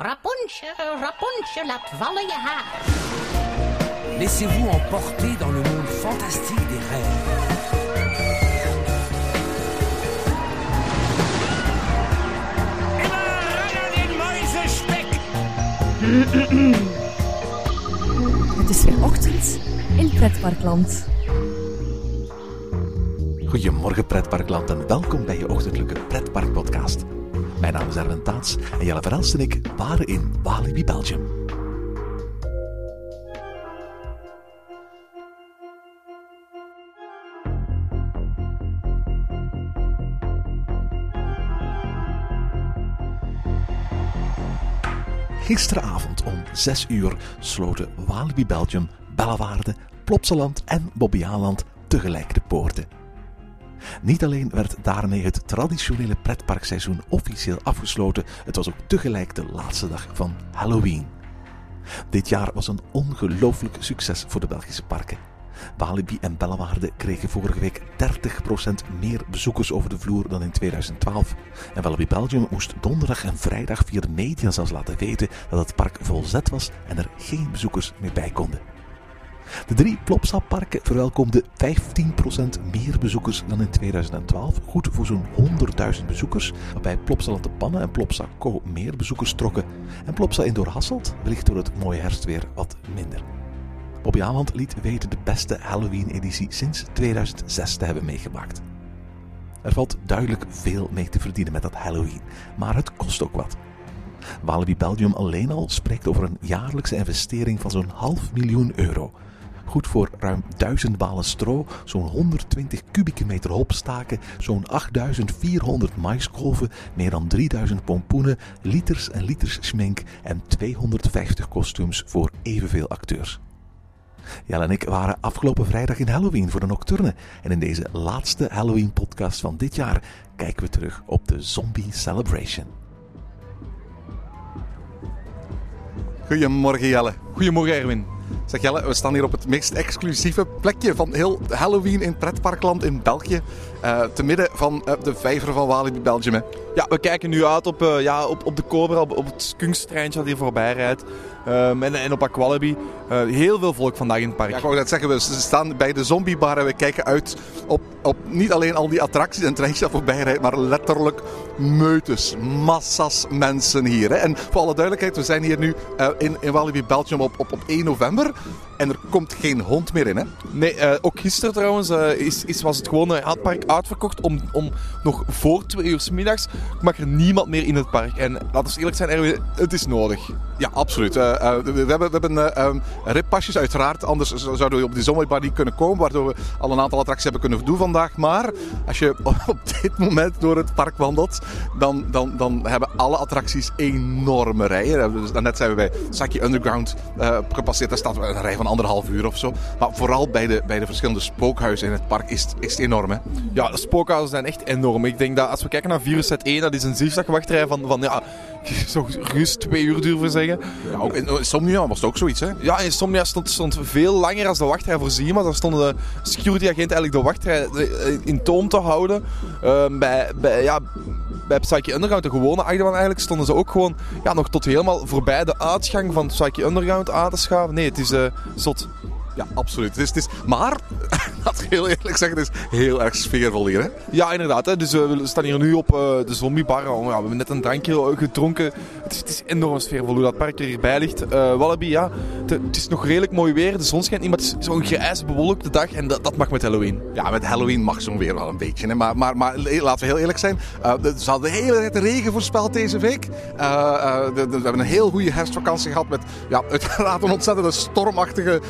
Rapunzel, Rapunzel, laat vallen je haar. Laissez-vous emporter dans le monde fantastique des rêves. Het is weer ochtend in Pretparkland. Goedemorgen pretparkland en welkom bij je ochtendelijke pretparkpodcast. Mijn naam is Erwin Taats en Jelle Verhelst en ik waren in Walibi, Belgium. Gisteravond om 6 uur sloten Walibi Belgium, Bellewaarde, Plopsaland en Bobbejaanland tegelijk de poorten. Niet alleen werd daarmee het traditionele pretparkseizoen officieel afgesloten, het was ook tegelijk de laatste dag van Halloween. Dit jaar was een ongelooflijk succes voor de Belgische parken. Walibi en Bellewaarde kregen vorige week 30% meer bezoekers over de vloer dan in 2012. En Walibi Belgium moest donderdag en vrijdag via de media zelfs laten weten dat het park volzet was en er geen bezoekers meer bij konden. De drie Plopsa-parken verwelkomden 15% meer bezoekers dan in 2012. Goed voor zo'n 100.000 bezoekers, waarbij Plopsaland de Pannen en Plopsa Co meer bezoekers trokken. En Plopsa Indoor Hasselt, wellicht door het mooie herfstweer, wat minder. Bobby Aland liet weten de beste Halloween-editie sinds 2006 te hebben meegemaakt. Er valt duidelijk veel mee te verdienen met dat Halloween, maar het kost ook wat. Walibi Belgium alleen al spreekt over een jaarlijkse investering van zo'n half miljoen euro. Goed voor ruim 1000 balen stro, zo'n 120 kubieke meter hopstaken, zo'n 8400 maiskolven, meer dan 3000 pompoenen, liters en liters schmink en 250 kostuums voor evenveel acteurs. Jelle en ik waren afgelopen vrijdag in Halloween voor de Nocturne. En in deze laatste Halloween-podcast van dit jaar kijken we terug op de Zombie Celebration. Goedemorgen Jelle. Goedemorgen Erwin. Zeg Jelle, we staan hier op het meest exclusieve plekje van heel Halloween in pretparkland in België. Uh, te midden van uh, de vijver van Walibi Belgium. Hè. Ja, we kijken nu uit op, uh, ja, op, op de Cobra, op, op het kunsttreintje dat hier voorbij rijdt. Um, en, op Aqualibi. heel veel volk vandaag in het park. Ja, ik wou net zeggen, we staan bij de zombiebar en we kijken uit op, op niet alleen al die attracties en treintjes dat voorbij maar letterlijk meutes, massa's mensen hier. Hè. En voor alle duidelijkheid, we zijn hier nu in, in Walibi Belgium op, op 1 november. En er komt geen hond meer in, hè? Nee, uh, ook gisteren trouwens uh, is, is, was het gewone park uitverkocht om, om nog voor twee uur s middags mag er niemand meer in het park. En laten we eerlijk zijn, Erwin, het is nodig. Ja, absoluut. Uh, we, we, hebben, we hebben um, rippasjes uiteraard, anders zouden we op die zomerbar niet kunnen komen, waardoor we al een aantal attracties hebben kunnen doen vandaag. Maar als je op dit moment door het park wandelt, dan, dan, dan hebben alle attracties enorme rijen. Dus net zijn we bij Saki Underground gepasseerd, daar staat een rij van anderhalf uur of zo. Maar vooral bij de, bij de verschillende spookhuizen in het park is, is het enorm. Hè? Ja, de spookhuizen zijn echt enorm. Ik denk dat als we kijken naar Virus Set 1, dat is een zigzagwachtrij van, van ja, zo gerust twee uur durven zeggen. Ja, ook in Insomnia was het ook zoiets, hè? Ja, in Insomnia stond, stond veel langer als de wachtrij voorzien. Maar daar stonden de security agenten eigenlijk de wachtrij in toom te houden. Uh, bij, bij, ja, bij Psyche Underground, de gewone achtbaan eigenlijk, stonden ze ook gewoon ja, nog tot helemaal voorbij de uitgang van Psyche Underground aan te schaven. Nee, het is uh, zot. Ja, absoluut. Het is, het is, maar, laat ik heel eerlijk zeggen, het is heel erg sfeervol hier. Hè? Ja, inderdaad. Hè. Dus uh, we staan hier nu op uh, de zombiebar. Ja, we hebben net een drankje gedronken. Het is, het is enorm sfeervol hoe dat park er hierbij ligt. Uh, Wallaby, ja, het, het, is nog redelijk mooi weer. De zon schijnt niet, maar het is zo'n grijs bewolkte dag. En dat, dat mag met Halloween. Ja, met Halloween mag zo'n weer wel een beetje. Hè. Maar, maar, maar laten we heel eerlijk zijn. ze hadden de hele tijd regen voorspeld deze week. De, de, we hebben een heel goede herfstvakantie gehad met ja, uiteraard een ontzettende stormachtige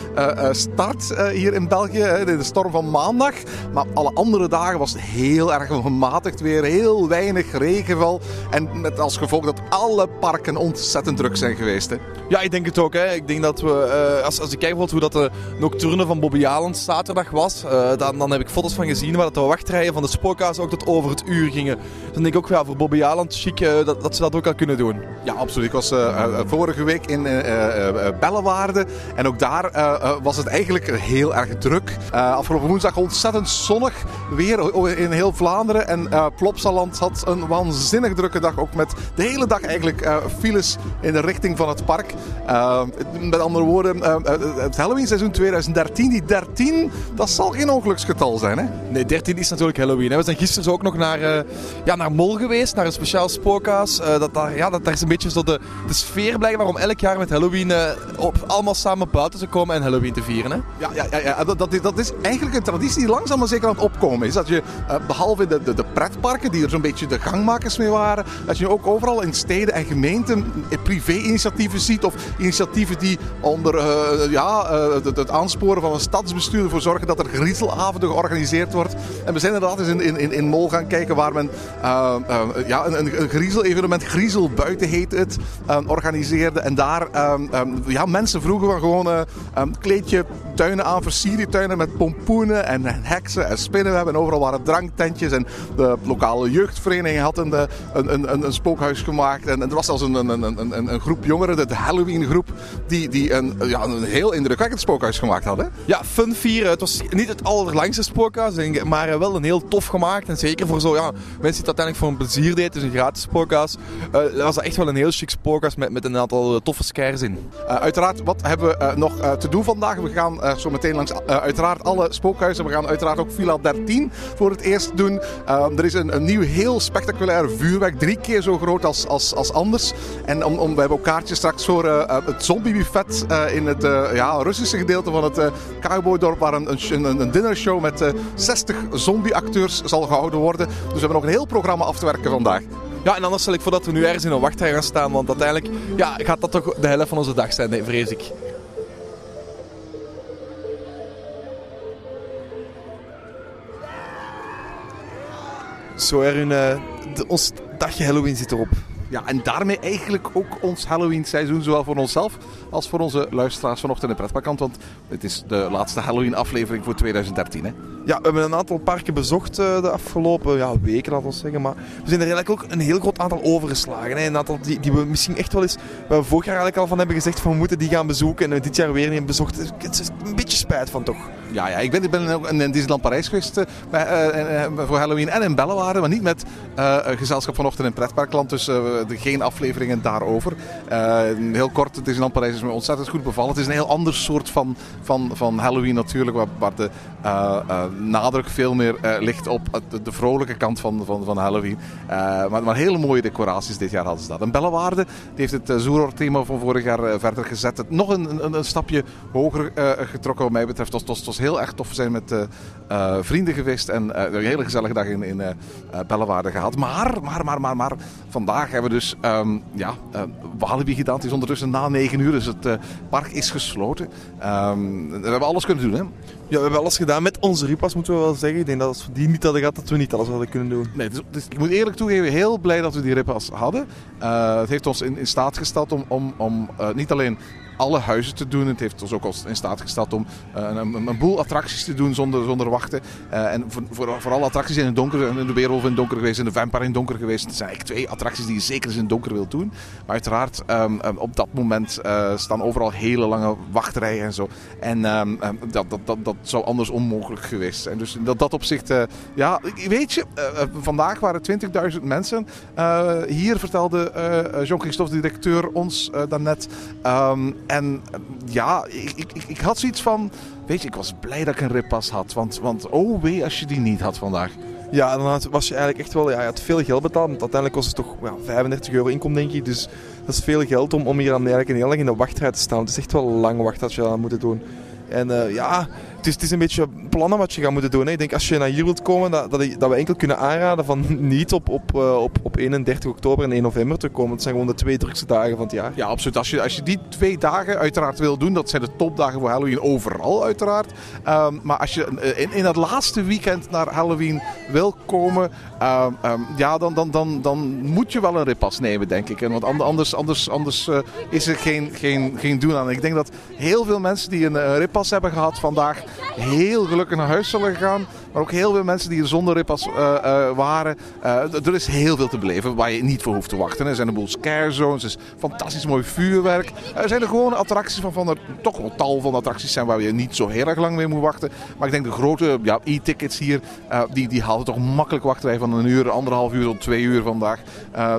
start uh, hier in België. De storm van maandag. Maar alle andere dagen was het heel erg gematigd weer. Heel weinig regenval. En met als gevolg dat alle parken ontzettend druk zijn geweest. Hè. Ja, ik denk het ook. Hè. Ik denk dat we, uh, als, als ik kijk bijvoorbeeld hoe dat de nocturne van Bobby Aland zaterdag was. Uh, dan, dan heb ik foto's van gezien waar dat de wachtrijen van de spookhuis ook tot over het uur gingen. Dan denk ik ook ja, voor Bobby Aland chic dat, dat ze dat ook al kunnen doen. Ja, absoluut. Ik was vorige week in Bellewaarde. En ook daar was het eigenlijk heel erg druk. Uh, afgelopen woensdag ontzettend zonnig weer in heel Vlaanderen. En uh, Plopsaland had een waanzinnig drukke dag. Ook met de hele dag eigenlijk uh, files in de richting van het park. Met andere woorden, het Halloween seizoen 2013, die 13, dat zal geen ongeluksgetal zijn. Hè? Nee, 13 is natuurlijk Halloween. We zijn gisteren ook nog naar, ja, naar Mol geweest, naar een speciaal spookhuis. dat, daar, ja, dat daar is een beetje zo de, de sfeer blijkbaar om elk jaar met Halloween op, allemaal samen buiten te komen en Halloween te vieren. Ja, ja, ja, ja. Dat, dat, is, dat is eigenlijk een traditie die langzaam maar zeker aan het opkomen is. Dat je, uh, behalve de, de, de, pretparken, die er zo'n beetje de gangmakers mee waren, dat je ook overal in steden en gemeenten privé-initiatieven ziet. Of initiatieven die onder uh, ja, uh, het, aansporen van een stadsbestuur ervoor zorgen dat er griezelavonden georganiseerd wordt. En we zijn inderdaad eens in, in, in Mol gaan kijken waar men ja, een, een, een griezel-evenement, Griezel Buiten heet het, organiseerde. En daar ja, mensen vroegen van gewoon um, kleedje tuinen aan, versierde met pompoenen en heksen en spinnenweb. En overal waren dranktentjes. En de lokale jeugdvereniging had een, een, een, een spookhuis gemaakt. En, er was zelfs een, een, een, een, groep jongeren, de Halloween groep, die, die een, ja, een heel indrukwekkend spookhuis gemaakt hadden. Ja, Fun 4. Het was niet het allerlangste spookhuis, maar wel een heel tof gemaakt. En zeker voor zo, ja, mensen die het uiteindelijk voor een plezier deden. Dus een gratis spookhuis. Uh, was echt wel een heel chic spookhuis met, met een aantal toffe scares in. Uh, uiteraard, wat hebben we uh, nog te doen vandaag? We gaan uh, zo meteen langs uh, uiteraard alle spookhuizen. We gaan uiteraard ook Villa 13 voor het eerst doen. Uh, er is een, een, nieuw heel spectaculair vuurwerk. Drie keer zo groot als, als, als anders. En om, om, we hebben ook kaartjes straks voor het zombie buffet in het ja, Russische gedeelte van het cowboydorp. Waar een, een, een dinnershow met 60 zombie-acteurs zal gehouden worden. Dus we hebben nog een heel programma af te werken vandaag. Ja, en anders stel ik voor dat we nu ergens in een wachtrij gaan staan. Want uiteindelijk ja, gaat dat toch de helft van onze dag zijn, vrees ik. Zo, Erwin, uh, ons dagje Halloween zit erop. Ja, en daarmee eigenlijk ook ons Halloween-seizoen, zowel voor onszelf als voor onze luisteraars vanochtend in de pretparkant. Want het is de laatste Halloween-aflevering voor 2013. Hè? Ja, we hebben een aantal parken bezocht uh, de afgelopen ja, weken, laten we zeggen. Maar we zijn er eigenlijk ook een heel groot aantal overgeslagen. Hè? Een aantal die, die we misschien echt wel eens, waar we vorig jaar eigenlijk al van hebben gezegd van we moeten die gaan bezoeken. En we dit jaar weer niet bezocht. Het is een beetje spijt van toch. Ja, ja ik ben, ik ben ook in Disneyland Parijs geweest uh, bij, uh, voor Halloween en in Bellewaarde. Maar niet met gezelschap vanochtend in pretparkland. Dus geen afleveringen daarover. heel kort, Disneyland Parijs is me ontzettend goed bevallen. Het is een heel ander soort van, van, van Halloween natuurlijk. Waar, waar de nadruk veel meer ligt op de, vrolijke kant van, van, van Halloween. Maar, maar hele mooie decoraties dit jaar hadden ze dat. En Bellewaarde heeft het uh, thema van vorig jaar verder gezet. Het nog een, een, een stapje hoger getrokken wat mij betreft. Was, het was heel erg tof. We zijn met vrienden geweest en een hele gezellige dag in, in Bellewaarde gehad. Maar, maar, maar, maar, maar, vandaag hebben we dus um, ja, Walibi gedaan. Het is ondertussen na 9 uur, dus het park is gesloten. Um, we hebben alles kunnen doen, hè? Ja, we hebben alles gedaan met onze ripas, moeten we wel zeggen. Ik denk dat als we die niet hadden gehad, dat we niet alles hadden kunnen doen. Nee, dus, dus ik moet eerlijk toegeven, heel blij dat we die ripas hadden. Het heeft ons in, in staat gesteld om, om, om niet alleen alle huizen te doen. Het heeft ons ook in staat gesteld om uh, een, een, boel attracties te doen zonder, zonder wachten. Uh, en voor, voor, voor alle attracties in het donker, de Weerwolf in het donker geweest, in de Vampire in het donker geweest. Het zijn eigenlijk twee attracties die je zeker eens in het donker wilt doen. Maar uiteraard, um, um, op dat moment uh, staan overal hele lange wachtrijen en zo. En um, dat, dat, dat, dat zou anders onmogelijk geweest zijn. Dus dat, dat opzicht, ja, weet je, vandaag waren 20.000 mensen. hier vertelde Jean-Christophe, directeur, ons daarnet. En ja, ik, ik, ik had zoiets van. Weet je, ik was blij dat ik een rippas had. Want, want oh wee als je die niet had vandaag. Ja, dan was je eigenlijk echt wel... Ja, je had veel geld betaald. Want uiteindelijk kost het toch ja, 35 euro inkom, denk ik. Dus dat is veel geld om, om hier dan eigenlijk een in de wachtrij te staan. Het is echt wel lang wacht dat je dat moet doen. En uh, ja, het is, een beetje plannen wat je gaat moeten doen. Hè. Ik denk als je naar hier wilt komen, dat, dat, dat we enkel kunnen aanraden van niet op, op, uh, op, op 31 oktober en 1 november te komen. Het zijn gewoon de twee drukste dagen van het jaar. Ja, absoluut. Als je, als je die twee dagen uiteraard wil doen, dat zijn de topdagen voor Halloween overal uiteraard. Um, maar als je in, in het laatste weekend naar Halloween wil komen, um, um, ja, dan, dan, dan, dan moet je wel een repas nemen, denk ik. Want anders, anders, anders uh, is er geen, geen, geen doen aan. Ik denk dat heel veel mensen die een repas hebben gehad vandaag heel gelukkig naar huis zullen gaan. Maar ook heel veel mensen die er zonder rippas eh, eh, waren. Eh, er is heel veel te beleven waar je niet voor hoeft te wachten. Er zijn een boel scare zones, is fantastisch mooi vuurwerk. Er zijn er gewone attracties van, van er toch wel tal van attracties zijn waar je niet zo heel erg lang mee moet wachten. Maar ik denk de grote ja, e-tickets hier, die, die haalden toch makkelijk wachtrij van een uur, anderhalf uur tot twee uur vandaag.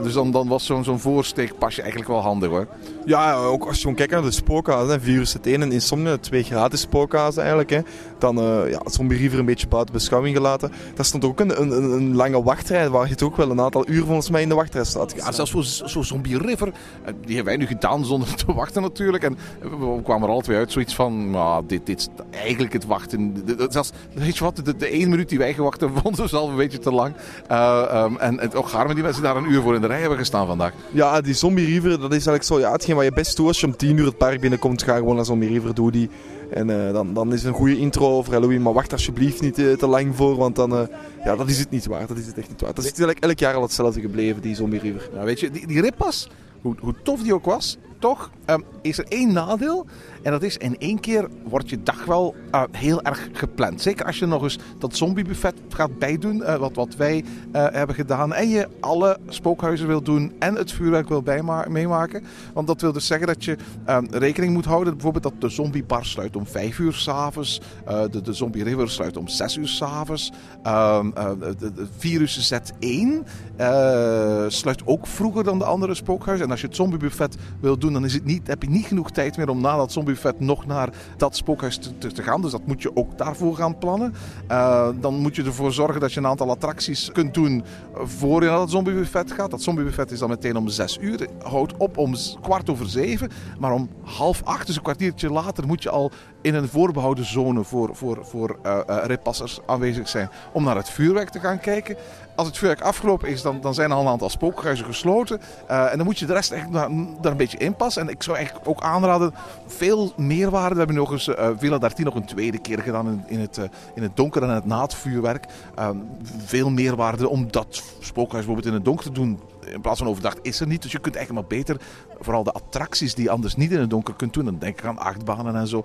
Dus dan, dan was zo'n zo'n voorsteekpasje eigenlijk wel handig hoor. Ja, ook als je gewoon kijkt naar de spookhuizen, hè, Virus het 1 en Insomnia, twee gratis spookhuizen eigenlijk. Hè. Dan eh ja, Zombie River een beetje buiten beschouwing gelaten. Daar stond ook een, een, een- lange wachtrij waar je toch wel een aantal uur volgens mij in de wachtrij staat. Ja, zelfs zo'n Zombie River, eh, die hebben wij nu gedaan zonder te wachten natuurlijk. En we kwamen er twee uit zoiets van, nou, dit, dit is eigenlijk het wachten. Zelfs, weet je wat, de, de één minuut die wij gewacht hebben, vonden we zelf een beetje te lang. Eh, ehm, en, en ook garmen die mensen daar een uur voor in de rij hebben gestaan vandaag. Ja, die Zombie River, dat is eigenlijk zo, ja, hetgeen wat je best doet als je om 10 uur het park binnenkomt, ga gewoon naar Zombie River, doe die. En eh, dan, dan is het een goede intro over Halloween, maar wacht alsjeblieft niet eh, te lang voor, want dan, eh, ja, dat is het niet waard, dat is het echt niet waard. Dat is eigenlijk elk jaar al hetzelfde gebleven, die Zombie River. Nou, weet je, die, die rippas, hoe, hoe tof die ook was, toch ehm, is er één nadeel. En dat is, in één keer wordt je dag wel eh, heel erg gepland. Zeker als je nog eens dat zombiebuffet gaat bijdoen, eh, wat, wat wij eh, hebben gedaan. En je alle spookhuizen wil doen en het vuurwerk wil meemaken. Want dat wil dus zeggen dat je ehm, rekening moet houden. Bijvoorbeeld dat de zombiebar sluit om 5 uur s'avonds. avonds. de, de Zombie River sluit om 6 uur s'avonds. avonds. de, de, Virus Z1 eh, sluit ook vroeger dan de andere spookhuizen. En als je het zombiebuffet wil doen, dan is het niet, heb je niet genoeg tijd meer om na dat nog naar dat spookhuis te, gaan. Dus dat moet je ook daarvoor gaan plannen. Eh, dan moet je ervoor zorgen dat je een aantal attracties kunt doen voor je naar dat zombiebuffet gaat. Dat zombiebuffet is dan meteen om 6 uur. Houdt op om kwart over 7. Maar om half 8, dus een kwartiertje later, moet je al in een voorbehouden zone voor, voor, voor eh, eh, ripassers aanwezig zijn om naar het vuurwerk te gaan kijken. Als het vuurwerk afgelopen is, dan, dan zijn al een aantal spookhuizen gesloten. Eh, en dan moet je de rest echt daar, daar een beetje in passen. En ik zou eigenlijk ook aanraden, veel meerwaarde. We hebben nog eens eh Villa Darty nog een tweede keer gedaan in, in, het, eh, in het donker en het na het vuurwerk. Eh, veel meerwaarde om dat spookhuis bijvoorbeeld in het donker te doen. In plaats van overdag is er niet. Dus je kunt eigenlijk maar beter, vooral de attracties die je anders niet in het donker kunt doen. Dan denk ik aan achtbanen en zo.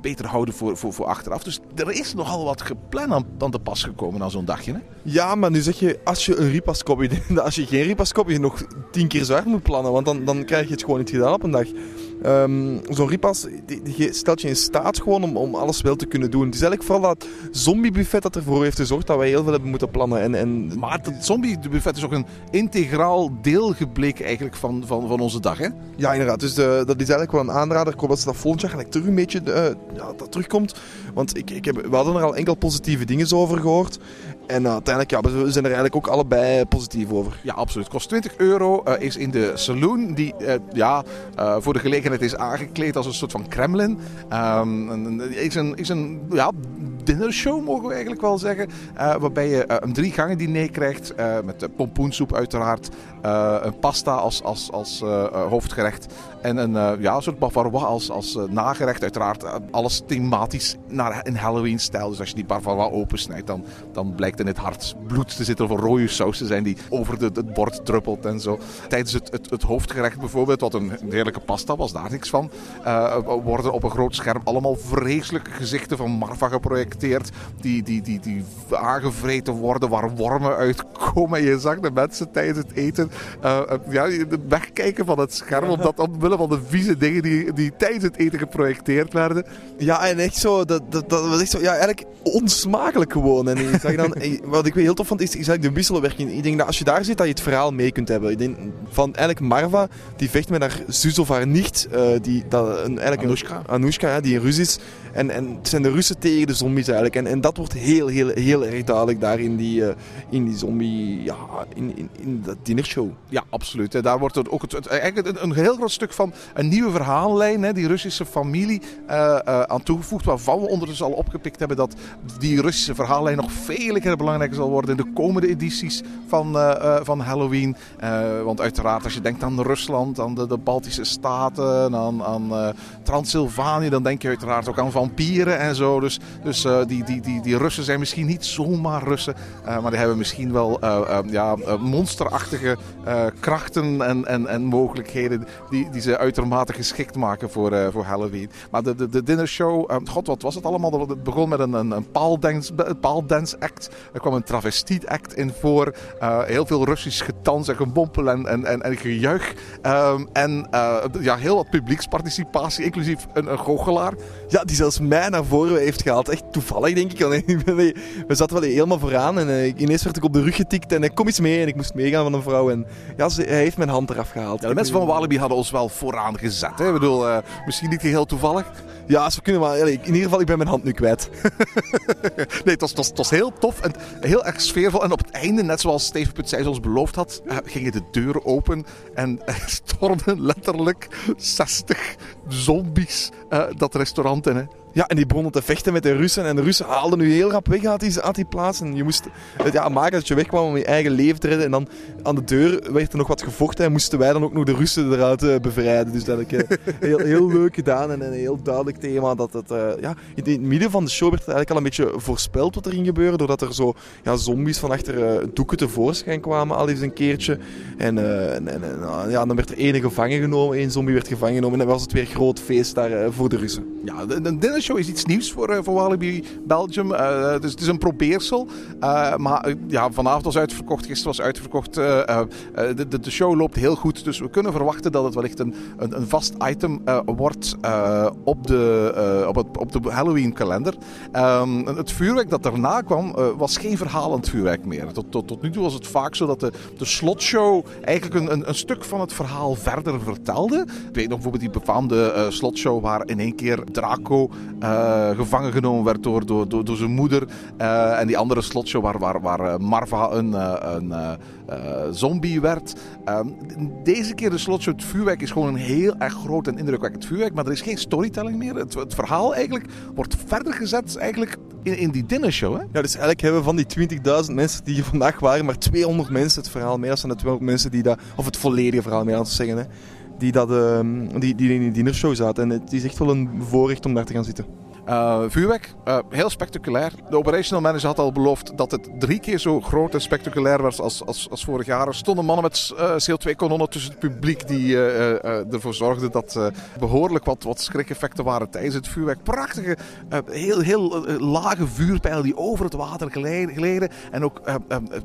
Beter houden voor, voor, voor achteraf. Dus er is nogal wat gepland aan, te pas gekomen aan zo'n dagje. Hè? Ja, maar nu zeg je, als je een ripas als je geen ripas koopt, je nog tien keer zo moet plannen. Want dan, dan krijg je het gewoon niet gedaan op een dag. Ehm, Zo'n ripas die, die stelt je in staat gewoon om, om alles wel te kunnen doen. Het is eigenlijk vooral dat zombiebuffet dat ervoor heeft gezorgd dat wij heel veel hebben moeten plannen. En, en Maar dat zombie-buffet is ook een integraal deel gebleken eigenlijk van, van, van onze dag. Hè? Ja, inderdaad. Dus eh, dat is eigenlijk wel een aanrader. Ik hoop dat ze dat volgend jaar terug een beetje eh, ja, dat terugkomt. Want ik, ik heb, we hadden er al enkel positieve dingen over gehoord. En eh, uiteindelijk ja, we zijn er eigenlijk ook allebei positief over. Ja, absoluut. Kost 20 euro. eh, is in de saloon die eh, ja, voor de gelegenheid is aangekleed als een soort van Kremlin. Ehm, is een, is een ja, dinnershow, mogen we eigenlijk wel zeggen. waarbij je een drie gangen diner krijgt. met pompoensoep uiteraard. een pasta als, als, als hoofdgerecht. En een eh, ja, soort bavarois als, als eh, nagerecht. Uiteraard eh, alles thematisch naar, in Halloween-stijl. Dus als je die bavarois opensnijdt, dan, dan blijkt in het hart bloed te zitten. Of een rode saus te zijn die over de, het bord druppelt en zo. Tijdens het, het, het hoofdgerecht bijvoorbeeld, wat een heerlijke pasta was, daar niks van. worden op een groot scherm allemaal vreselijke gezichten van Marva geprojecteerd. Die, die, die, die aangevreten worden, waar wormen uitkomen. En je zag de mensen tijdens het eten ja, wegkijken van het scherm. Omdat omwille van de vieze dingen die, die tijdens het eten geprojecteerd werden. Ja, en echt zo, dat, dat, dat was echt zo, ja, eigenlijk onsmakelijk gewoon. En ik zag dan, wat ik weer heel tof vond, is, is eigenlijk de wisselwerking. Ik denk dat als je daar zit, dat je het verhaal mee kunt hebben. Ik denk van eigenlijk Marva, die vecht met haar zus of haar nicht, eh, die, dat, een, eigenlijk Anoushka. Een, Anoushka, ja, die in Rus is. En, en het zijn de Russen tegen de zombies eigenlijk. En, en dat wordt heel, heel, heel erg duidelijk daar in die, eh, in die zombie, ja, in, in, in dat dinnershow. Ja, absoluut. Daar wordt het ook het, het- eigenlijk een, een heel groot stuk van een nieuwe verhaallijn, hè, die Russische familie, eh, eh, aan toegevoegd. Waarvan we ondertussen al opgepikt hebben dat die Russische verhaallijn nog veel keer belangrijker zal worden in de komende edities van, eh, van Halloween. Want uiteraard, als je denkt aan Rusland, aan de, Baltische Staten, aan, aan Transylvanië, dan denk je uiteraard ook aan vampieren en zo. Dus, dus die, die, die, die Russen zijn misschien niet zomaar Russen, maar die hebben misschien wel ja, monsterachtige krachten en, en, en mogelijkheden die, die ze ze uitermate geschikt maken voor, eh, voor Halloween. Maar de, de, de dinnershow, eh, god wat was het allemaal? Het begon met een, een, een paaldance, paaldance act. Er kwam een travestiet act in voor. Eh, heel veel Russisch getans en gebompel en, en, en, en gejuich. Ehm, en eh, ja, heel wat publieksparticipatie, inclusief een, een goochelaar. Ja, die zelfs mij naar voren heeft gehaald. Echt toevallig, denk ik. Ik We zaten wel helemaal vooraan en ineens werd ik op de rug getikt en eh, kom eens mee. En ik moest meegaan van een vrouw en ja, ze, hij heeft mijn hand eraf gehaald. Ja, de mensen van Walibi hadden ons wel vooraan gezet. Hè? Ik bedoel, eh, misschien niet heel toevallig. Ja, kunnen maar... In ieder geval, ik ben mijn hand nu kwijt. Nee, het was, het, was, het was heel tof en heel erg sfeervol. En op het einde, net zoals Steven Putzij ons beloofd had, eh, gingen de deuren open. En er stormden letterlijk 60 zombies eh, dat restaurant in. Ja, en die begonnen te vechten met de Russen. En de Russen haalden nu heel rap weg uit die, uit die plaats. En je moest het ja, maken dat je wegkwam om je eigen leven te redden. En dan aan de deur werd er nog wat gevochten. En moesten wij dan ook nog de Russen eruit eh, bevrijden. Dus dat ik eh, heel, heel leuk gedaan. En een heel duidelijk thema. Dat het, eh, ja, in het midden van de show werd het eigenlijk al een beetje voorspeld wat er ging gebeuren. Doordat er zo ja, zombies van achter doeken tevoorschijn kwamen al eens een keertje. En, en, en, ja, dan werd er één gevangen genomen. Één zombie werd gevangen genomen. En dan was het weer groot feest daar voor de Russen. Ja, de, de dinnershow is iets nieuws voor, eh, voor Walibi Belgium. Dus het is een probeersel. Eh, maar ja, vanavond was uitverkocht, gisteren was uitverkocht. De, de, de show loopt heel goed. Dus we kunnen verwachten dat het wellicht een, een, een vast item wordt op, de, op, het, op de Halloween kalender. Ehm, het vuurwerk dat daarna kwam was geen verhalend vuurwerk meer. Tot, tot, tot nu toe was het vaak zo dat de, de slotshow eigenlijk een, een, een stuk van het verhaal verder vertelde. Ik weet nog bijvoorbeeld die befaamde slotshow waar in één keer Draco eh, gevangen genomen werd door, door, door, zijn moeder. Eh, en die andere slotshow waar, waar, waar eh, Marva een, een zombie werd. Ehm, deze keer de slotshow, het vuurwerk is gewoon een heel erg groot en indrukwekkend vuurwerk. Maar er is geen storytelling meer. Het, het verhaal eigenlijk wordt verder gezet eigenlijk in, in die dinnershow. Hè? Ja, dus eigenlijk hebben van die 20.000 mensen die hier vandaag waren, maar 200 mensen het verhaal mee. Dat zijn de 200 mensen die dat, of het volledige verhaal mee aan te zeggen, hè, die, dat, ehm, die, die in die dinnershow zaten. En het is echt wel een voorrecht om daar te gaan zitten. Eh, vuurwerk, eh, heel spectaculair. De operational manager had al beloofd dat het drie keer zo groot en spectaculair was als, als, als vorig jaar. Er stonden mannen met eh, CO2-kanonnen tussen het publiek die ervoor zorgden dat eh, behoorlijk wat, wat schrikeffecten waren tijdens het vuurwerk. Prachtige, heel, heel lage vuurpijlen die over het water gleden. En ook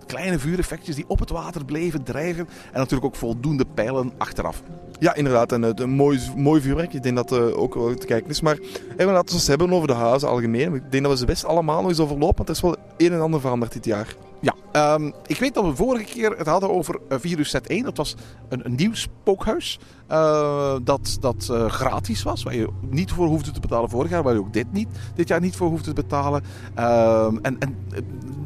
kleine vuureffectjes die op het water bleven drijven. En natuurlijk ook voldoende pijlen achteraf. Ja, inderdaad. En een mooi, mooi vuurwerk. Ik denk dat ook te kijken is. Maar even laten we over de huizen algemeen. Ik denk dat we ze best allemaal nog eens overlopen. Want er is wel een en ander veranderd dit jaar. Ja, ehm, ik weet dat we vorige keer het hadden over uh, Virus Set 1. Dat was een, een nieuw spookhuis. Uh, dat dat uh, gratis was, waar je niet voor hoefde te betalen vorig jaar, waar je ook dit, niet, dit jaar niet voor hoefde te betalen. Uh, en, en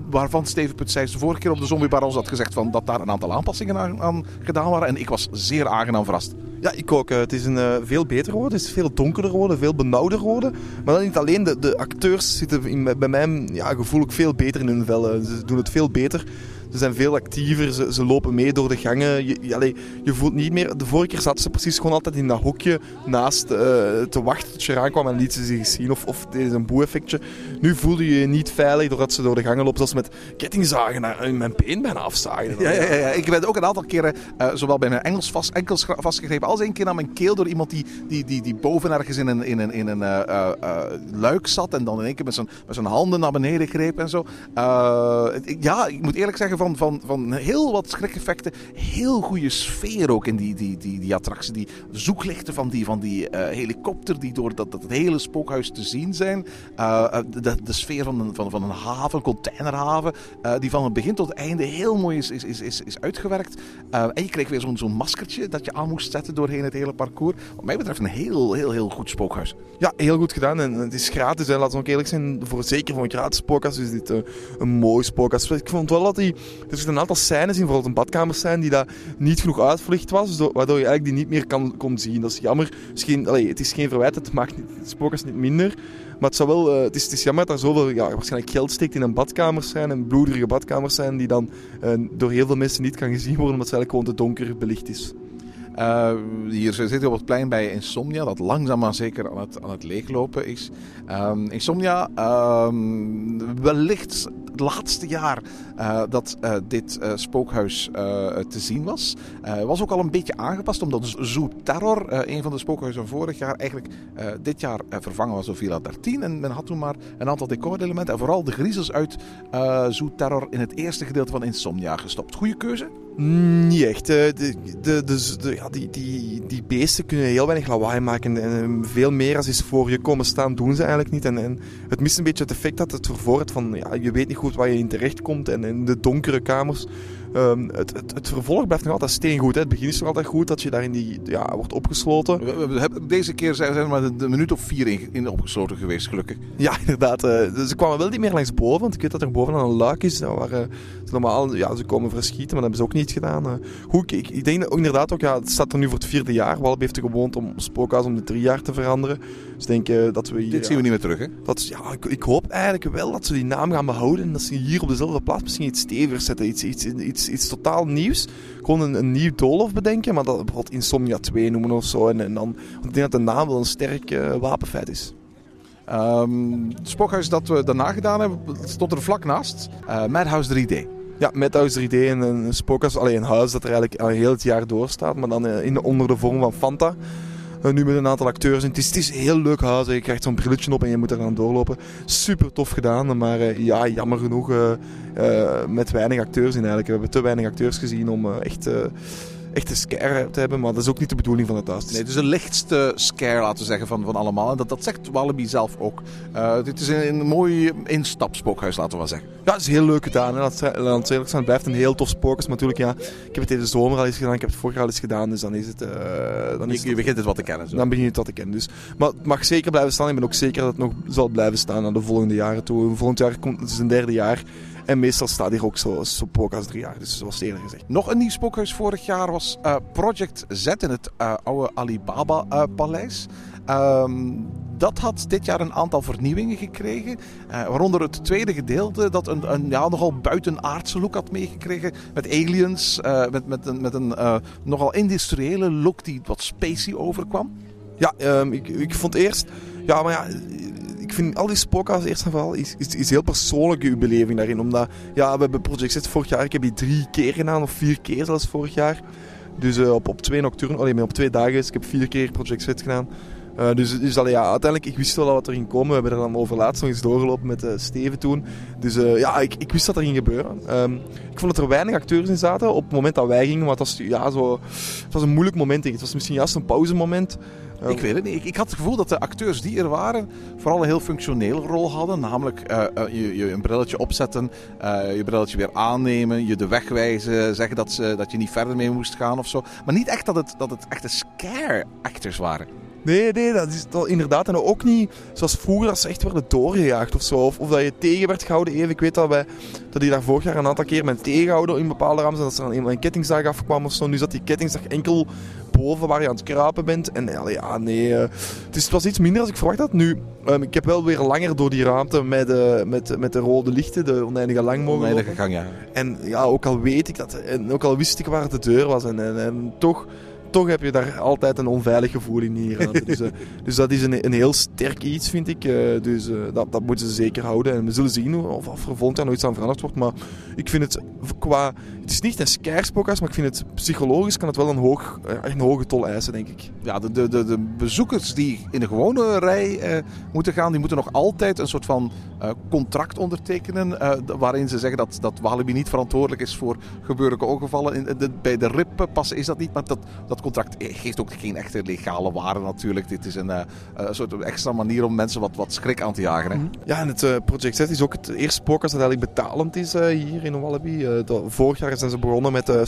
waarvan Steven Putzijs de vorige keer op de Zombie Bar ons had gezegd van dat daar een aantal aanpassingen aan, aan, gedaan waren. En ik was zeer aangenaam verrast. Ja, ik ook. Het is een uh, veel beter geworden, het is veel donkerder geworden, veel benauwder geworden. Maar dan niet alleen, de, de acteurs zitten in, bij mij ja, gevoel veel beter in hun vel. Ze doen het veel beter. Ze zijn veel actiever, ze, ze, lopen mee door de gangen. Je, je, je voelt niet meer... De vorige keer zaten ze precies gewoon altijd in dat hokje naast uh, te wachten tot je eraan kwam en liet ze zich zien of, of deden een boe-effectje. Nu voelde je je niet veilig doordat ze door de gangen lopen, zoals met kettingzagen naar mijn been bijna afzagen. Ja, ja, ja. Ik ben ook een aantal keren, uh, zowel bij mijn Engels vast, enkels vastgegrepen, als één keer aan mijn keel door iemand die, die, die, die boven ergens in een, in een, in een uh, luik zat en dan in één keer met zijn, met handen naar beneden greep en zo. Ja, ik moet eerlijk zeggen, van, van, van heel wat schrik-effecten. Heel goede sfeer ook in die, die, die, die attractie. Die zoeklichten van die, van die uh, helikopter die door dat, dat hele spookhuis te zien zijn. Uh, de, de sfeer van een, van, van een haven, containerhaven. Die van het begin tot het einde heel mooi is, is, is, is, is uitgewerkt. en je kreeg weer zo'n zo'n maskertje dat je aan moest zetten doorheen het hele parcours. Wat mij betreft een heel, heel, heel goed spookhuis. Ja, heel goed gedaan. En het is gratis. Hè. Laten we ook eerlijk zijn. Voor, zeker voor een gratis spookhuis is dit een mooi spookhuis. Ik vond wel dat die er zitten een aantal scènes in, bijvoorbeeld een badkamerscène, die dat niet genoeg uitverlicht was, waardoor je eigenlijk die niet meer kan, kon zien. Dat is jammer. Het is geen, het is geen verwijt, het maakt het spookhuis niet minder. Maar het, zou wel, uh, het, is, het is jammer dat daar zoveel ja, waarschijnlijk geld steekt in een badkamerscène, een bloederige badkamerscène, die dan uh, door heel veel mensen niet kan gezien worden, omdat ze eigenlijk gewoon te donker belicht is. Eh, hier zitten we op het plein bij Insomnia, dat langzaam maar zeker aan het, aan het leeglopen is. Ehm, Insomnia, ehm, wellicht het laatste jaar eh, dat eh, dit eh, spookhuis te zien was. Was ook al een beetje aangepast, omdat Zoo Terror, een van de spookhuizen van vorig jaar, eigenlijk dit jaar vervangen was door Villa 13. En men had toen maar een aantal decorelementen en vooral de griezels uit Zoo Terror in het eerste gedeelte van Insomnia gestopt. Goeie keuze? Niet echt. eh, De, de, de, ja, die, die, die beesten kunnen heel weinig lawaai maken. En veel meer als is voor je komen staan, doen ze eigenlijk niet. En, en het mist een beetje het effect dat het ervoor het van ja, je weet niet goed waar je in terecht komt. En in de donkere kamers. Ehm, het, het, het vervolg blijft nog altijd steengoed. Hè. Het begin is nog altijd goed dat je daar in die, ja, wordt opgesloten. We, hebben- deze keer zijn we maar een, minuut of vier in, in opgesloten geweest, gelukkig. Ja, inderdaad. eh, dus ze kwamen wel niet meer langs boven, want ik weet dat er bovenaan een luik is. nou, Waar, eh, ze, normaal, ja, ze komen verschieten, maar dat hebben ze ook niet gedaan. eh. goed, ik, ik denk dat ook inderdaad ook, ja, het staat er nu voor het vierde jaar. Walp heeft er gewoond om Spookhuis om de drie jaar te veranderen. Dus denk eh, dat we hier... Dit zien we niet meer terug, hè? Dat, ja, ik, ik hoop eigenlijk wel dat ze die naam gaan behouden en dat ze hier op dezelfde plaats misschien iets steviger zetten. Iets, iets, iets, iets totaal nieuws. Gewoon een, een nieuw doolhof bedenken, maar dat bijvoorbeeld Insomnia 2 noemen of zo. En, en dan, want ik denk dat de naam wel een sterk eh, wapenfeit is. Ehm, het spookhuis dat we daarna gedaan hebben, stond er vlak naast. Eh Madhouse 3D. Ja, Madhouse 3D en een spookhuis. Alleen een huis dat er eigenlijk al heel het jaar doorstaat, maar dan eh, in, onder de vorm van Fanta. Eh, nu met een aantal acteurs. En het, is, het is heel leuk huis. hè. Je krijgt zo'n brilletje op en je moet er aan doorlopen. Super tof gedaan, maar eh, ja, jammer genoeg eh, met weinig acteurs in eigenlijk. We hebben te weinig acteurs gezien om echt, echt een scare te hebben. Maar dat is ook niet de bedoeling van het huis. Nee, het is de lichtste scare, laten we zeggen, van, van allemaal. En dat, dat zegt Wallaby zelf ook. Eh, dit is een, een mooi instapspookhuis, laten we wel zeggen. Ja, het is heel leuk gedaan. Hè. Laat het laat het eerlijk zijn, het blijft een heel tof spookhuis. Maar natuurlijk, ja, ik heb het deze zomer al eens gedaan. Ik heb het vorig jaar al eens gedaan. Dus dan is het... eh, dan is Je, je begint het wat te kennen. Zo. Dan begin je het wat te kennen. Dus. Maar het mag zeker blijven staan. Ik ben ook zeker dat het nog zal blijven staan naar de volgende jaren toe. Volgend jaar komt het is een derde jaar. En meestal staat hier ook zo, zo pook als drie jaar. Dus zoals eerder gezegd. Nog een nieuw spookhuis vorig jaar was eh, Project Z in het eh, oude Alibaba-paleis. dat had dit jaar een aantal vernieuwingen gekregen. eh, waaronder het tweede gedeelte dat een, een ja, nogal buitenaardse look had meegekregen. Met aliens, eh, met, met een, met een eh, nogal industriële look die wat spacey overkwam. Ja, ehm, ik, ik vond eerst... Ja, maar ja... Ik vind al die spookhuizen eerst en vooral is, is, is heel persoonlijke uw beleving daarin. Omdat, ja, we hebben Project Z vorig jaar, ik heb die drie keer gedaan, of vier keer zelfs vorig jaar. Dus eh, op, op twee nocturnen, alleen op twee dagen, dus ik heb vier keer Project Z gedaan. Eh, dus dus allee, ja, uiteindelijk, ik wist wel wat er ging komen. We hebben er dan over laatst nog eens doorgelopen met eh, Steven toen. Dus eh, ja, ik, ik wist dat er ging gebeuren. Ehm, ik vond dat er weinig acteurs in zaten op het moment dat wij gingen. Want was, ja, zo, het was een moeilijk moment. denk. Het was misschien juist een pauzemoment. Ehm, Ik weet het niet. Ik, ik had het gevoel dat de acteurs die er waren vooral een heel functionele rol hadden. Namelijk je, je een brilletje opzetten, je brilletje weer aannemen, je de weg wijzen, zeggen dat, ze, dat je niet verder mee moest gaan of zo. Maar niet echt dat het, dat het echte scare actors waren. Nee, nee, dat is dat inderdaad. En ook niet zoals vroeger, dat ze echt werden doorgejaagd of zo. Of, of dat je tegen werd gehouden. Even, ik weet dat, wij, dat die daar vorig jaar een aantal keer met tegenhouden in bepaalde rampen. Dat er dan een, een kettingsdag afkwam of zo. Nu zat die kettingsdag enkel boven waar je aan het kruipen bent. En ja, ja nee, het, is, het was iets minder als ik verwacht had. Nu, ehm, ik heb wel weer langer door die ruimte met, de met, met de rode lichten, de oneindige lang mogen Oneindige gang, ja. En ja, ook al weet ik dat, en ook al wist ik waar de deur was, en, en, en toch, toch heb je daar altijd een onveilig gevoel in hier. dus, eh, dus dat is een, een heel sterk iets, vind ik. eh, dus eh, dat, dat moeten ze zeker houden. En we zullen zien of, of er volgend jaar nog iets aan veranderd wordt. Maar ik vind het qua... Het is niet een scarespookhuis, maar ik vind het psychologisch kan het wel een, hoog, een hoge tol eisen, denk ik. Ja, de, de, de, de bezoekers die in de gewone rij moeten gaan, die moeten nog altijd een soort van contract ondertekenen. waarin ze zeggen dat, dat Walibi niet verantwoordelijk is voor gebeurlijke ongevallen. In de, bij de RIP passen is dat niet, maar dat, dat contract geeft ook geen echte legale waarde natuurlijk. Dit is een, eh, een soort extra manier om mensen wat, wat schrik aan te jagen. Hè? Ja, en het eh, Project Z is ook het eerste spookhuis dat eigenlijk betalend is eh, hier in Wallaby. Eh, dat- vorig jaar zijn ze begonnen met uh,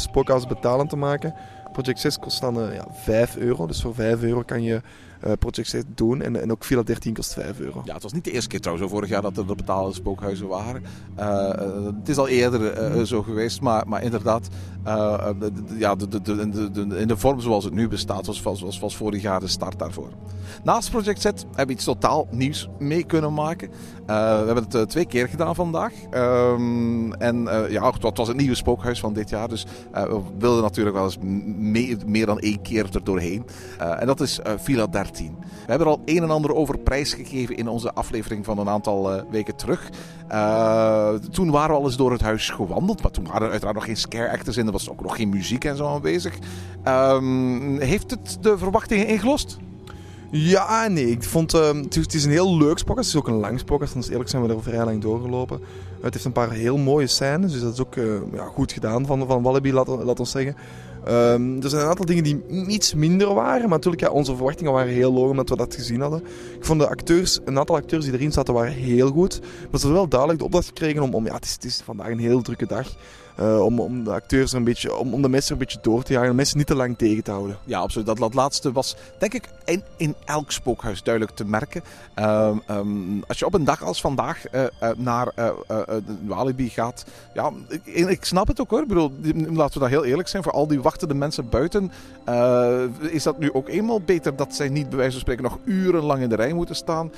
betalend te maken. Project 6 kost dan eh, ja, 5 euro. Dus voor 5 euro kan je eh, Project Set doen. En, en ook Villa 13 kost 5 euro. Ja, het was niet de eerste keer trouwens, vorig jaar dat er de betaalde spookhuizen waren. Uh, het is al eerder uh, zo geweest, maar, maar inderdaad, uh, de, de, ja, in de vorm zoals het nu bestaat, was, was, was vorig jaar de start daarvoor. Naast Project Z hebben we iets totaal nieuws mee kunnen maken. we hebben het twee keer gedaan vandaag. Um, en ja, het was het nieuwe spookhuis van dit jaar, dus we wilden natuurlijk wel eens mee, meer dan één keer er doorheen. en dat is Villa 13. We hebben er al een en ander over prijs gegeven in onze aflevering van een aantal weken terug. Uh, toen waren we al eens door het huis gewandeld. Maar toen waren er uiteraard nog geen scare actors in. Er was ook nog geen muziek en zo aanwezig. Um, heeft het de verwachtingen ingelost? Ja, nee. Ik vond, uh, het, is een heel leuk spookhuis. Het is ook een lang spookhuis. Dus eerlijk zijn we er vrij lang doorgelopen. Het heeft een paar heel mooie scènes. Dus dat is ook uh, ja, goed gedaan van, van Wallaby, laat ons zeggen. Um, er zijn een aantal dingen die iets minder waren. Maar natuurlijk, ja, onze verwachtingen waren heel hoog omdat we dat gezien hadden. Ik vond de acteurs, een aantal acteurs die erin zaten, waren heel goed. Maar ze hadden wel duidelijk de opdracht gekregen om, om ja, het is, het is vandaag een heel drukke dag. Uh, om, om de acteurs een beetje, om, om de mensen een beetje door te jagen. De mensen niet te lang tegen te houden. Ja, absoluut. Dat, dat laatste was, denk ik, in, in elk spookhuis duidelijk te merken. Uh, um, als je op een dag als vandaag uh, naar Walibi gaat. Ja, ik, ik, snap het ook hoor. Ik bedoel, laten we dat heel eerlijk zijn. Voor al die wachtende mensen buiten is dat nu ook eenmaal beter dat zij niet bij wijze van spreken nog urenlang in de rij moeten staan.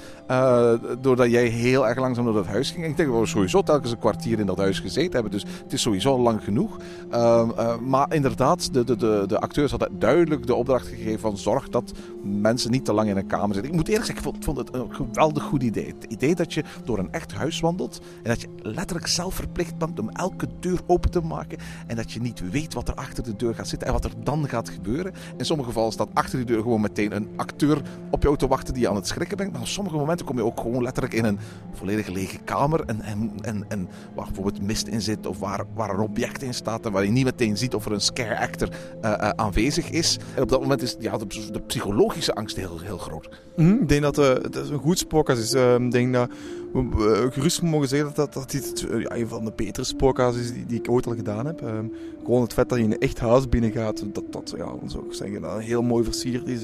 doordat jij heel erg langzaam naar dat huis ging. Ik denk we sowieso telkens een kwartier in dat huis gezeten hebben. Dus het is sowieso lang genoeg. Uh, uh, maar inderdaad, de, de, de, de, acteurs hadden duidelijk de opdracht gegeven van zorg dat mensen niet te lang in een kamer zitten. Ik moet eerlijk zeggen, ik vond, het een geweldig goed idee. Het idee dat je door een echt huis wandelt en dat je letterlijk zelf verplicht bent om elke deur open te maken en dat je niet weet wat er achter de deur gaat zitten en wat er dan gaat gebeuren. In sommige gevallen staat achter die deur gewoon meteen een acteur op jou te wachten die je aan het schrikken bent. Maar op sommige momenten kom je ook gewoon letterlijk in een volledig lege kamer en, en, en, en waar bijvoorbeeld mist in zit of waar, waar object in staat en waar je niet meteen ziet of er een scare actor uh, uh, aanwezig is. En op dat moment is ja, de, de psychologische angst heel, heel groot. Mm, ik denk dat het een goed spookhuis is. ik denk dat we gerust mogen zeggen dat, dat, dit een van de betere spookhuis is die, die, ik ooit al gedaan heb. Ehm, gewoon het feit dat je in een echt huis binnengaat, dat dat, ja, zeggen, dat heel mooi versierd is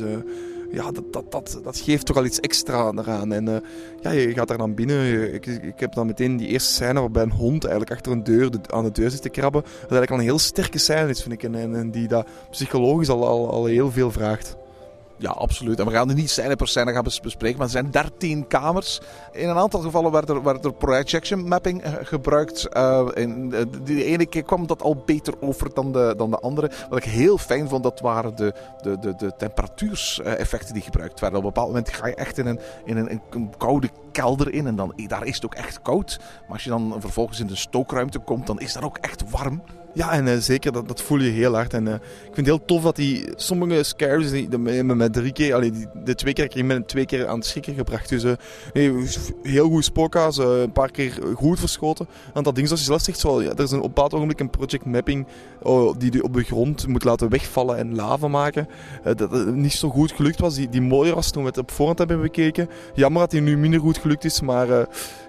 ja, dat, dat, dat, geeft toch al iets extra eraan. En uh, ja, je gaat daar dan binnen. Ik, ik heb dan meteen die eerste scène waarbij een hond eigenlijk achter een deur de, aan de deur zit te krabben. Dat eigenlijk al een heel sterke scène is, vind ik. En, en die dat psychologisch al, al heel veel vraagt. Ja, absoluut. En we gaan er niet scène per scène gaan bespreken, maar er zijn 13 kamers. In een aantal gevallen werd er, werd er projection mapping eh, gebruikt. Uh, in, uh, de ene keer kwam dat al beter over dan de, dan de andere. Wat ik heel fijn vond, dat waren de, de, de, de temperatuurseffecten die gebruikt werden. Op een bepaald moment ga je echt in een, in een, een koude kelder in en dan, daar is het ook echt koud. Maar als je dan vervolgens in de stookruimte komt, dan is dat ook echt warm. Ja, en uh, zeker, dat, dat voel je heel hard. En uh, ik vind het heel tof dat die sommige scares, die, die, met drie keer, allee, die, de twee keer, ik ben twee keer aan het schrikken gebracht. Dus nee, heel goed spookhuis, een paar keer goed verschoten. Want dat ding zoals je zelf zegt, zo, ja, er is een, op een bepaald ogenblik een project mapping oh, die die op de grond moet laten wegvallen en lava maken. dat, dat niet zo goed gelukt was, die, die mooier was toen we het op voorhand hebben bekeken. Jammer dat die nu minder goed gelukt is, maar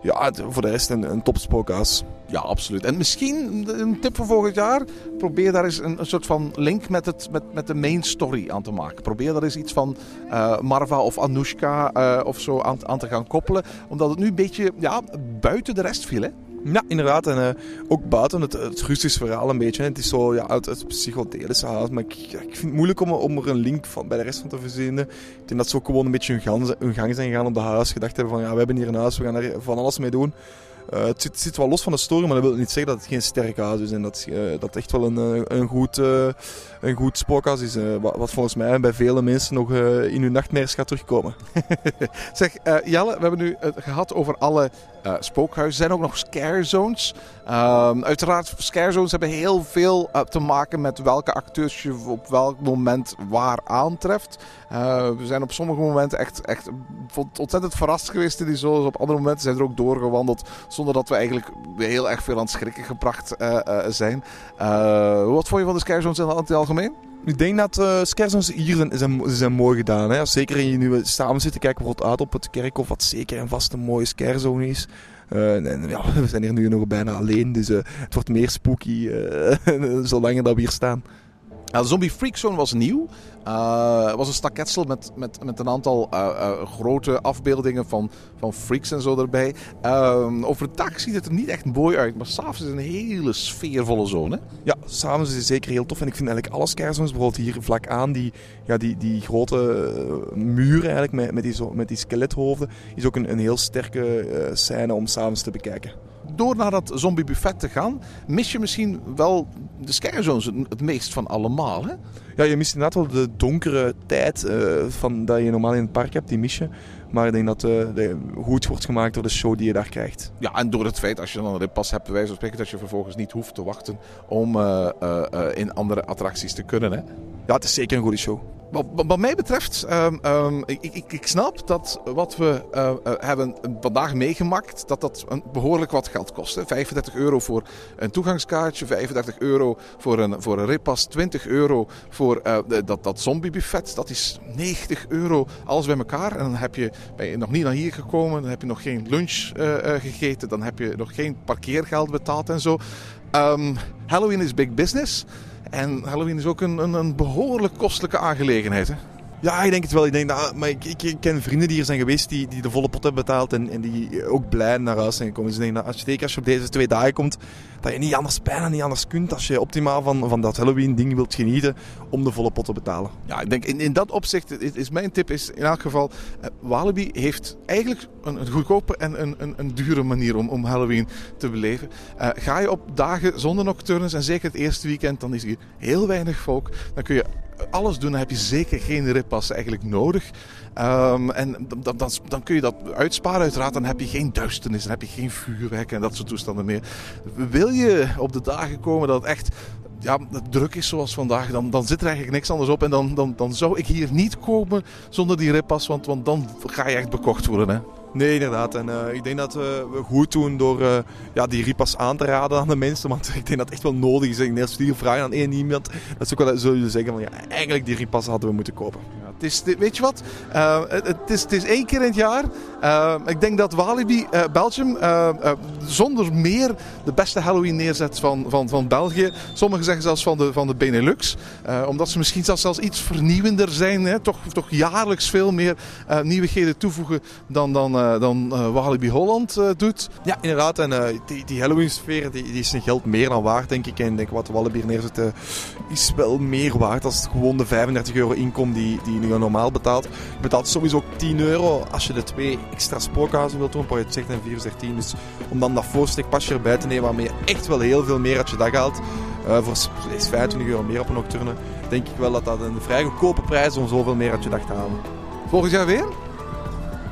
ja, voor de rest een, een top spookhuis. Ja, absoluut. En misschien een tip voor volgend jaar. Probeer daar eens een, een soort van link met, het, met, met de main story aan te maken. Probeer daar eens iets van uh, Marva of Anoushka uh, of zo aan, aan, te gaan koppelen. Omdat het nu een beetje ja, buiten de rest viel. Hè? Ja, inderdaad. En uh, ook buiten het, het verhaal een beetje. Hè. Het is zo ja, uit het psychodelische haast. Maar ik, ik, vind het moeilijk om, er een link van, bij de rest van te verzinnen. Ik denk dat ze ook gewoon een beetje hun gang, gang zijn gegaan op de huis. Gedacht hebben van ja, we hebben hier een huis, we gaan er van alles mee doen. Uh, het, zit, zit, wel los van de story, maar dat wil niet zeggen dat het geen sterk huis is. En dat, uh, dat echt wel een, uh, een, goed, een goed spookhuis is. Wat, wat, volgens mij bij vele mensen nog in hun nachtmerries gaat terugkomen. zeg, Jelle, we hebben nu het gehad over alle spookhuizen. Er zijn ook nog scare zones. Ehm, uiteraard, scare zones hebben heel veel te maken met welke acteurs je op welk moment waar aantreft. we zijn op sommige momenten echt, echt ontzettend verrast geweest in die zones. Op andere momenten zijn er ook doorgewandeld zonder dat we eigenlijk heel erg veel aan het schrikken gebracht zijn. Wat vond je van de Skyzones in het Ik denk dat uh, hier zijn, zijn, mooi gedaan. Hè. Zeker je nu samen zitten kijken bijvoorbeeld uit op het kerkhof, wat zeker en vast een mooie Skyzone is. Uh, en, ja, we zijn hier nu nog bijna alleen, dus uh, het wordt meer spooky zolang dat we hier staan. Uh, Zombie Freak Zone was nieuw. Het was een staketsel met, met, met een aantal uh, grote afbeeldingen van, van freaks en zo erbij. Ehm, overdag ziet het er niet echt mooi uit, maar s'avonds is het een hele sfeervolle zone. Ja, s'avonds is het zeker heel tof. En ik vind eigenlijk alle scarezones, bijvoorbeeld hier vlak aan, die, ja, die, die grote muur eigenlijk met, met, die, met die skelethoofden, is ook een, een heel sterke scène om s'avonds te bekijken door naar dat zombie buffet te gaan, mis je misschien wel de Skyzones het meest van allemaal. Hè? Ja, je mist inderdaad wel de donkere tijd uh, van, dat je normaal in het park hebt, die mis je. Maar ik denk dat uh, de, goed wordt gemaakt door de show die je daar krijgt. Ja, en door het feit als je dan een pas hebt, bij wijze van spreken, dat je vervolgens niet hoeft te wachten om uh, in andere attracties te kunnen. Hè? Ja, het is zeker een goede show. Wat, wat, mij betreft, um, um, ik, ik, ik, snap dat wat we uh, hebben vandaag meegemaakt, dat dat een behoorlijk wat geld kost. Hè. 35 euro voor een toegangskaartje, 35 euro voor een, voor een repas, 20 euro voor uh, dat, dat zombiebuffet. Dat is 90 euro, alles bij elkaar. En dan heb je, ben je nog niet naar hier gekomen, dan heb je nog geen lunch gegeten, dan heb je nog geen parkeergeld betaald en zo. Um, Halloween is big business. En Halloween is ook een, een, een behoorlijk kostelijke aangelegenheid. Hè? Ja, ik denk het wel. Ik, denk dat, maar ik, ik, ken vrienden die hier zijn geweest die, die de volle pot hebben betaald en, en die ook blij naar huis zijn gekomen. Dus ik denk dat als je, als je op deze twee dagen komt, dat je niet anders bijna niet anders kunt als je optimaal van, van dat Halloween-ding wilt genieten om de volle pot te betalen. Ja, ik denk in, in dat opzicht is, mijn tip is in elk geval, uh, Walibi heeft eigenlijk een, een goedkope en een, een, een, dure manier om, om Halloween te beleven. Uh, ga je op dagen zonder nocturnes en zeker het eerste weekend, dan is hier heel weinig volk. Dan kun je alles doen, dan heb je zeker geen rippas eigenlijk nodig. Um, en dan, dan, dan, kun je dat uitsparen uiteraard. Dan heb je geen duisternis, dan heb je geen vuurwerk en dat soort toestanden meer. Wil je op de dagen komen dat het echt ja, druk is zoals vandaag, dan, dan zit er eigenlijk niks anders op. En dan, dan, dan zou ik hier niet komen zonder die rippas, want, want dan ga je echt bekocht worden. Hè? Nee, inderdaad. En uh, ik denk dat we goed doen door uh, ja, die ripas aan te raden aan de mensen. Want ik denk dat het echt wel nodig is. Ik denk, als die vragen aan één iemand, dat ze ook zullen zeggen van ja, eigenlijk die ripas hadden we moeten kopen. Ja, het is, weet je wat? Het, het, is, het is één keer in het jaar. ik denk dat Walibi Belgium zonder meer de beste Halloween neerzet van, van, van België. Sommigen zeggen zelfs van de, van de Benelux. omdat ze misschien zelfs, iets vernieuwender zijn. Hè? Toch, toch jaarlijks veel meer nieuwigheden toevoegen dan, dan dan uh, Walibi Holland uh, doet. Ja, inderdaad. En die, die Halloween-sfeer die, die is zijn geld meer dan waard, denk ik. En ik denk wat Walibi neerzet is wel meer waard als gewoon de 35 euro inkom die, die je normaal betaalt. Je betaalt sowieso 10 euro als je de twee extra spookhuizen wilt doen, Project 6 en 4 13. Dus om dan dat voorstekpasje erbij te nemen, waarmee je echt wel heel veel meer als je dat haalt. voor 25 euro meer op een nocturne, denk ik wel dat dat een vrij goedkope prijs is om zoveel meer uit je dag te halen. Volgend jaar weer?